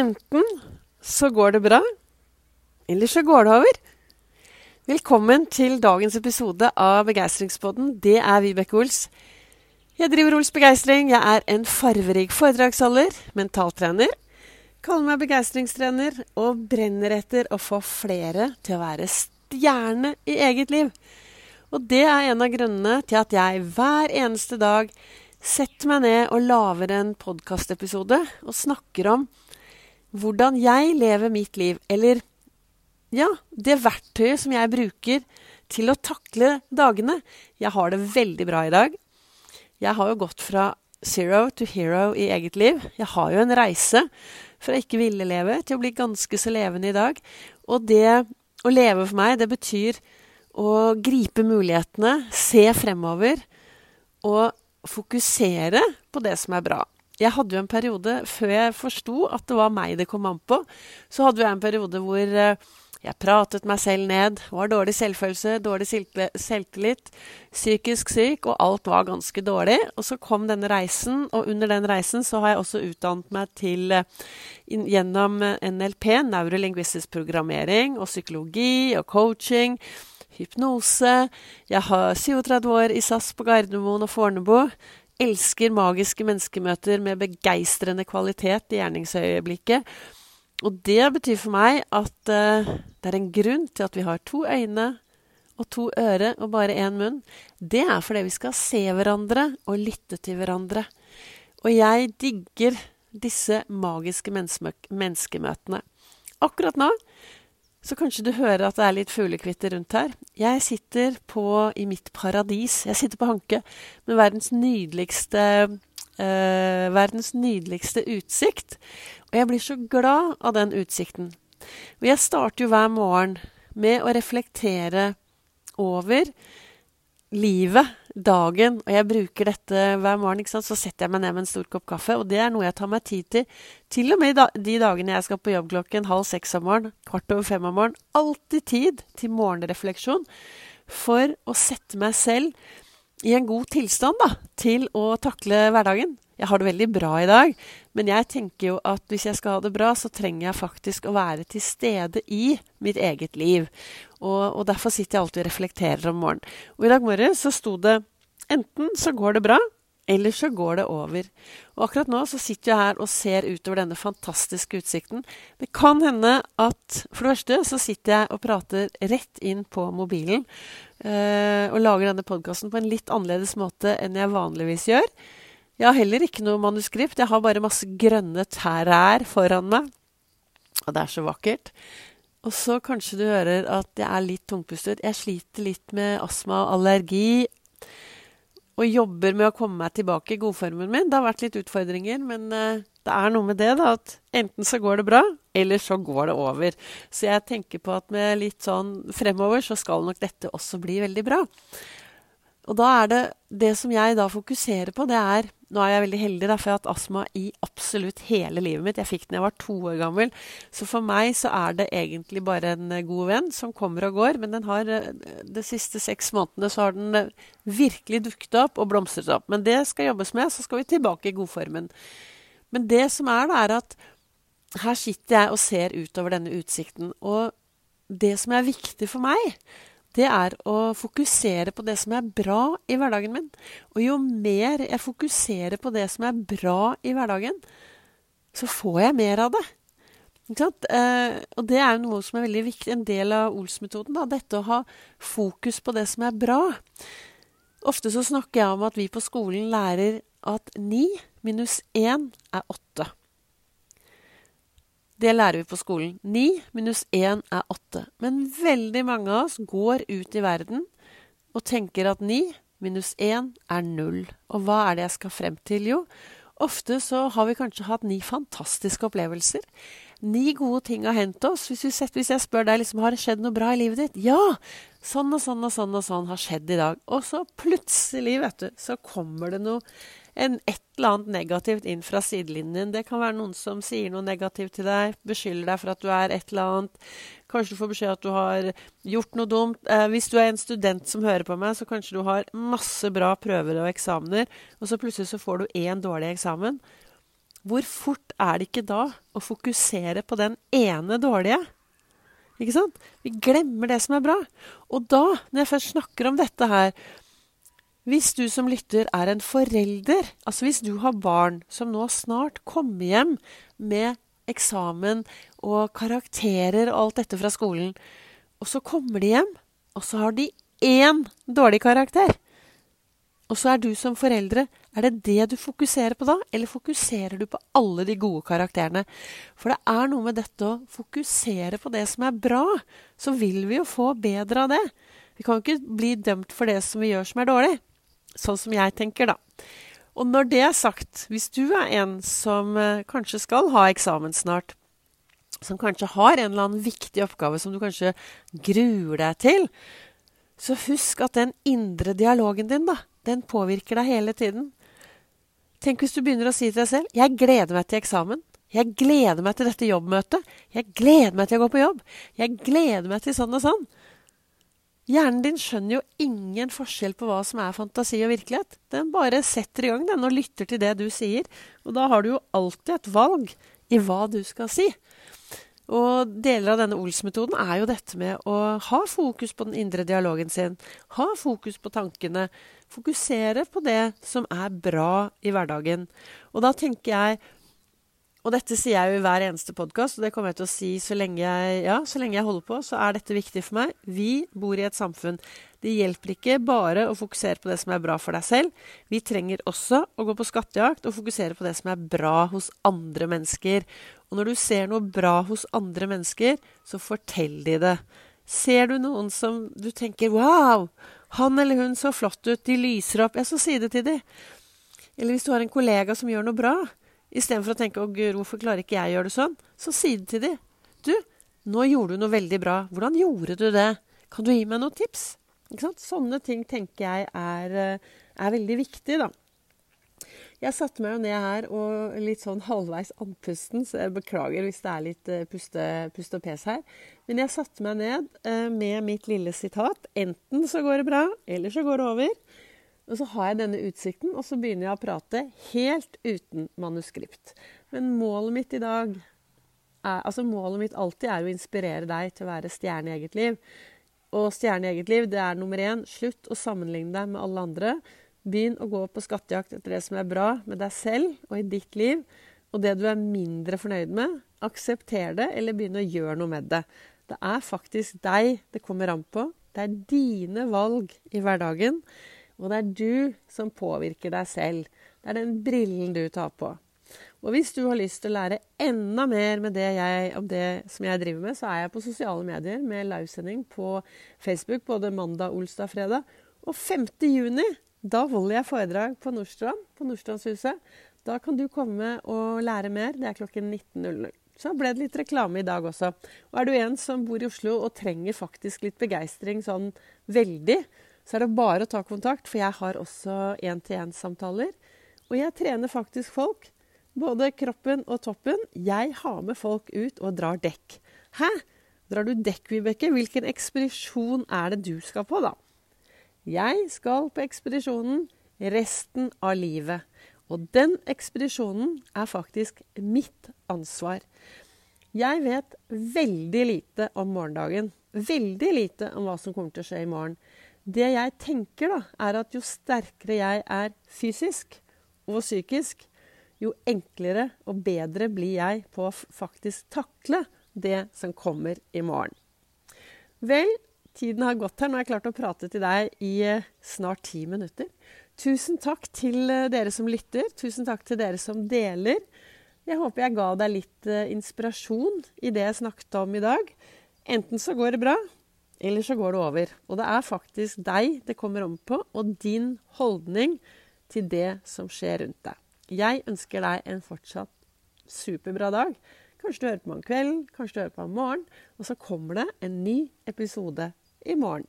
Enten så går det bra, eller så går det over. Velkommen til dagens episode av Begeistringspodden. Det er Vibeke Ols. Jeg driver Ols Begeistring. Jeg er en farverik foredragsholder, mentaltrener. Kaller meg begeistringstrener og brenner etter å få flere til å være stjerne i eget liv. Og det er en av grunnene til at jeg hver eneste dag setter meg ned og lager en podkastepisode og snakker om hvordan jeg lever mitt liv, eller ja, det verktøyet som jeg bruker til å takle dagene. Jeg har det veldig bra i dag. Jeg har jo gått fra zero to hero i eget liv. Jeg har jo en reise fra ikke ville leve til å bli ganske så levende i dag. Og det å leve for meg, det betyr å gripe mulighetene, se fremover og fokusere på det som er bra. Jeg hadde jo en periode før jeg forsto at det var meg det kom an på. Så hadde jeg en periode hvor eh, jeg pratet meg selv ned, var dårlig selvfølelse, dårlig selvtillit, psykisk syk, og alt var ganske dårlig. Og så kom denne reisen, og under den reisen så har jeg også utdannet meg til eh, gjennom NLP, neurolingvistisk programmering, og psykologi og coaching hypnose. Jeg har 37 år i SAS på Gardermoen og Fornebu elsker magiske menneskemøter med begeistrende kvalitet i gjerningsøyeblikket. Og det betyr for meg at uh, det er en grunn til at vi har to øyne og to øre og bare én munn. Det er fordi vi skal se hverandre og lytte til hverandre. Og jeg digger disse magiske menneskemøtene. Akkurat nå så kanskje du hører at det er litt fuglekvitter rundt her. Jeg sitter på, i mitt paradis. Jeg sitter på Hanke med verdens nydeligste, eh, verdens nydeligste utsikt. Og jeg blir så glad av den utsikten. Og jeg starter jo hver morgen med å reflektere over livet, dagen, og jeg bruker dette hver morgen, så setter jeg meg ned med en stor kopp kaffe. Og det er noe jeg tar meg tid til. Til og med de dagene jeg skal på jobb klokken halv seks om morgenen, kvart over fem om morgenen. Alltid tid til morgenrefleksjon for å sette meg selv i en god tilstand da, til å takle hverdagen. Jeg har det veldig bra i dag, men jeg tenker jo at hvis jeg skal ha det bra, så trenger jeg faktisk å være til stede i mitt eget liv. Og, og derfor sitter jeg alltid og reflekterer om morgenen. Og i dag morges så sto det enten så går det bra, eller så går det over. Og akkurat nå så sitter jeg her og ser utover denne fantastiske utsikten. Det kan hende at For det første så sitter jeg og prater rett inn på mobilen. Øh, og lager denne podkasten på en litt annerledes måte enn jeg vanligvis gjør. Jeg har heller ikke noe manuskript. Jeg har bare masse grønne trær foran meg. Og det er så vakkert. Og så kanskje du hører at jeg er litt tungpustet. Jeg sliter litt med astma og allergi. Og jobber med å komme meg tilbake i godformen min. Det har vært litt utfordringer, men uh, det er noe med det, da. At enten så går det bra, eller så går det over. Så jeg tenker på at med litt sånn fremover, så skal nok dette også bli veldig bra. Og da er det Det som jeg da fokuserer på, det er Nå er jeg veldig heldig, da, for jeg har hatt astma i absolutt hele livet mitt. Jeg fikk den da jeg var to år gammel. Så for meg så er det egentlig bare en eh, god venn som kommer og går. Men den har eh, de siste seks månedene så har den eh, virkelig dukket opp og blomstret opp. Men det skal jobbes med, så skal vi tilbake i godformen. Men det som er, da, er at her sitter jeg og ser utover denne utsikten. Og det som er viktig for meg, det er å fokusere på det som er bra i hverdagen min. Og jo mer jeg fokuserer på det som er bra i hverdagen, så får jeg mer av det. Eh, og det er jo noe som er veldig viktig, en del av Ols-metoden. Dette å ha fokus på det som er bra. Ofte så snakker jeg om at vi på skolen lærer at ni minus én er åtte. Det lærer vi på skolen. Ni minus én er åtte. Men veldig mange av oss går ut i verden og tenker at ni minus én er null. Og hva er det jeg skal frem til? Jo, ofte så har vi kanskje hatt ni fantastiske opplevelser. Ni gode ting har hendt oss. Hvis, setter, hvis jeg spør deg liksom, har det skjedd noe bra i livet ditt, ja! Sånn og sånn og sånn og sånn har skjedd i dag. Og så plutselig, vet du, så kommer det noe en et eller annet negativt inn fra sidelinjen. Det kan være noen som sier noe negativt til deg, beskylder deg for at du er et eller annet. Kanskje du får beskjed at du har gjort noe dumt. Eh, hvis du er en student som hører på meg, så kanskje du har masse bra prøver og eksamener, og så plutselig så får du én dårlig eksamen. Hvor fort er det ikke da å fokusere på den ene dårlige? Ikke sant? Vi glemmer det som er bra. Og da, når jeg først snakker om dette her Hvis du som lytter er en forelder, altså hvis du har barn som nå snart kommer hjem med eksamen og karakterer og alt dette fra skolen, og så kommer de hjem, og så har de én dårlig karakter. Og så er du som foreldre Er det det du fokuserer på da, eller fokuserer du på alle de gode karakterene? For det er noe med dette å fokusere på det som er bra. Så vil vi jo få bedre av det. Vi kan jo ikke bli dømt for det som vi gjør som er dårlig. Sånn som jeg tenker, da. Og når det er sagt, hvis du er en som eh, kanskje skal ha eksamen snart, som kanskje har en eller annen viktig oppgave som du kanskje gruer deg til, så husk at den indre dialogen din, da, den påvirker deg hele tiden. Tenk hvis du begynner å si til deg selv 'Jeg gleder meg til eksamen'. 'Jeg gleder meg til dette jobbmøtet'. 'Jeg gleder meg til å gå på jobb'. 'Jeg gleder meg til sånn og sånn'. Hjernen din skjønner jo ingen forskjell på hva som er fantasi og virkelighet. Den bare setter i gang den og lytter til det du sier. Og da har du jo alltid et valg i hva du skal si. Og deler av denne Ols-metoden er jo dette med å ha fokus på den indre dialogen sin. Ha fokus på tankene. Fokusere på det som er bra i hverdagen. Og da tenker jeg og dette sier jeg jo i hver eneste podkast, og det kommer jeg til å si så lenge jeg, ja, så lenge jeg holder på, så er dette viktig for meg. Vi bor i et samfunn. Det hjelper ikke bare å fokusere på det som er bra for deg selv. Vi trenger også å gå på skattejakt og fokusere på det som er bra hos andre mennesker. Og når du ser noe bra hos andre mennesker, så fortell de det. Ser du noen som du tenker 'wow, han eller hun så flott ut, de lyser opp', ja, så si det til de. Eller hvis du har en kollega som gjør noe bra, Istedenfor å tenke 'Å, gud, hvorfor klarer ikke jeg å gjøre det sånn?' Så si det til de. 'Du, nå gjorde du noe veldig bra. Hvordan gjorde du det? Kan du gi meg noen tips?' Sånne ting tenker jeg er, eh, er veldig viktig, da. Jeg satte meg jo ned her og litt sånn halvveis andpusten, så jeg beklager hvis det er litt uh, puste, puste, og pes her. Men jeg satte meg ned uh, med mitt lille sitat. Enten så går det bra, eller så går det over. Og så har jeg denne utsikten, og så begynner jeg å prate helt uten manuskript. Men målet mitt i dag er, altså målet mitt alltid er å inspirere deg til å være stjerne i eget liv. Og stjerne i eget liv, det er nummer én. Slutt å sammenligne deg med alle andre. Begynn å gå på skattejakt etter det som er bra med deg selv og i ditt liv. Og det du er mindre fornøyd med, aksepter det, eller begynn å gjøre noe med det. Det er faktisk deg det kommer an på. Det er dine valg i hverdagen. Og det er du som påvirker deg selv. Det er den brillen du tar på. Og hvis du har lyst til å lære enda mer det jeg, om det som jeg driver med, så er jeg på sosiale medier med livesending på Facebook både mandag, olsdag, fredag. Og 5. juni, da holder jeg foredrag på Nordstrand, på Nordstrandshuset. Da kan du komme og lære mer. Det er klokken 19.00. Så ble det litt reklame i dag også. Og er du en som bor i Oslo og trenger faktisk litt begeistring sånn veldig, så er det bare å ta kontakt, for jeg har også én-til-én-samtaler. Og jeg trener faktisk folk. Både kroppen og toppen. Jeg har med folk ut og drar dekk. Hæ? Drar du dekk, Vibeke? Hvilken ekspedisjon er det du skal på, da? Jeg skal på ekspedisjonen resten av livet. Og den ekspedisjonen er faktisk mitt ansvar. Jeg vet veldig lite om morgendagen. Veldig lite om hva som kommer til å skje i morgen. Det jeg tenker, da, er at jo sterkere jeg er fysisk og psykisk, jo enklere og bedre blir jeg på å faktisk takle det som kommer i morgen. Vel, tiden har gått her. Nå har jeg klart å prate til deg i eh, snart ti minutter. Tusen takk til eh, dere som lytter. Tusen takk til dere som deler. Jeg håper jeg ga deg litt eh, inspirasjon i det jeg snakket om i dag. Enten så går det bra, eller så går det over. Og det er faktisk deg det kommer om på, og din holdning til det som skjer rundt deg. Jeg ønsker deg en fortsatt superbra dag. Kanskje du hører på om kvelden, kanskje du hører på om morgenen. Og så kommer det en ny episode i morgen.